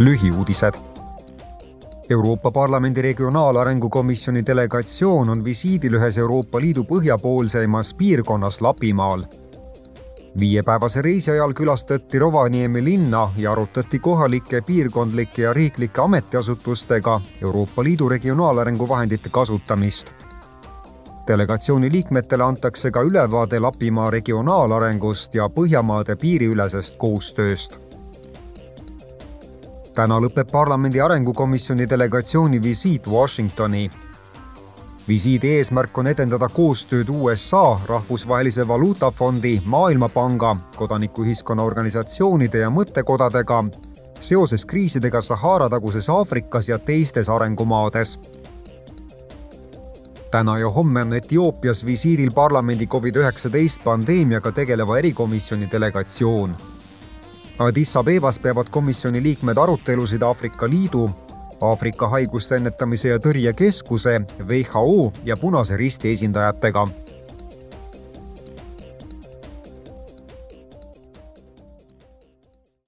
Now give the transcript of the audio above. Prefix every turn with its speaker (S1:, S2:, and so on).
S1: lühiuudised. Euroopa Parlamendi Regionaalarengu Komisjoni delegatsioon on visiidil ühes Euroopa Liidu põhjapoolseimas piirkonnas Lapimaal. viiepäevase reisi ajal külastati Rovaniemi linna ja arutati kohalike, piirkondlike ja riiklike ametiasutustega Euroopa Liidu regionaalarengu vahendite kasutamist delegatsiooni liikmetele antakse ka ülevaade Lapimaa regionaalarengust ja Põhjamaade piiriülesest koostööst. Täna lõpeb parlamendi arengukomisjoni delegatsiooni visiit Washingtoni. visiidi eesmärk on edendada koostööd USA, Rahvusvahelise Valuutafondi, Maailmapanga, kodanikuühiskonna organisatsioonide ja mõttekodadega seoses kriisidega Sahara-taguses Aafrikas ja teistes arengumaades täna ja homme on Etioopias visiidil parlamendi Covid-19 pandeemiaga tegeleva erikomisjoni delegatsioon. Addis Abebas peavad komisjoni liikmed arutelusid Aafrika Liidu, Aafrika Haiguste Ennetamise ja Tõrje Keskuse, WHO ja Punase Risti esindajatega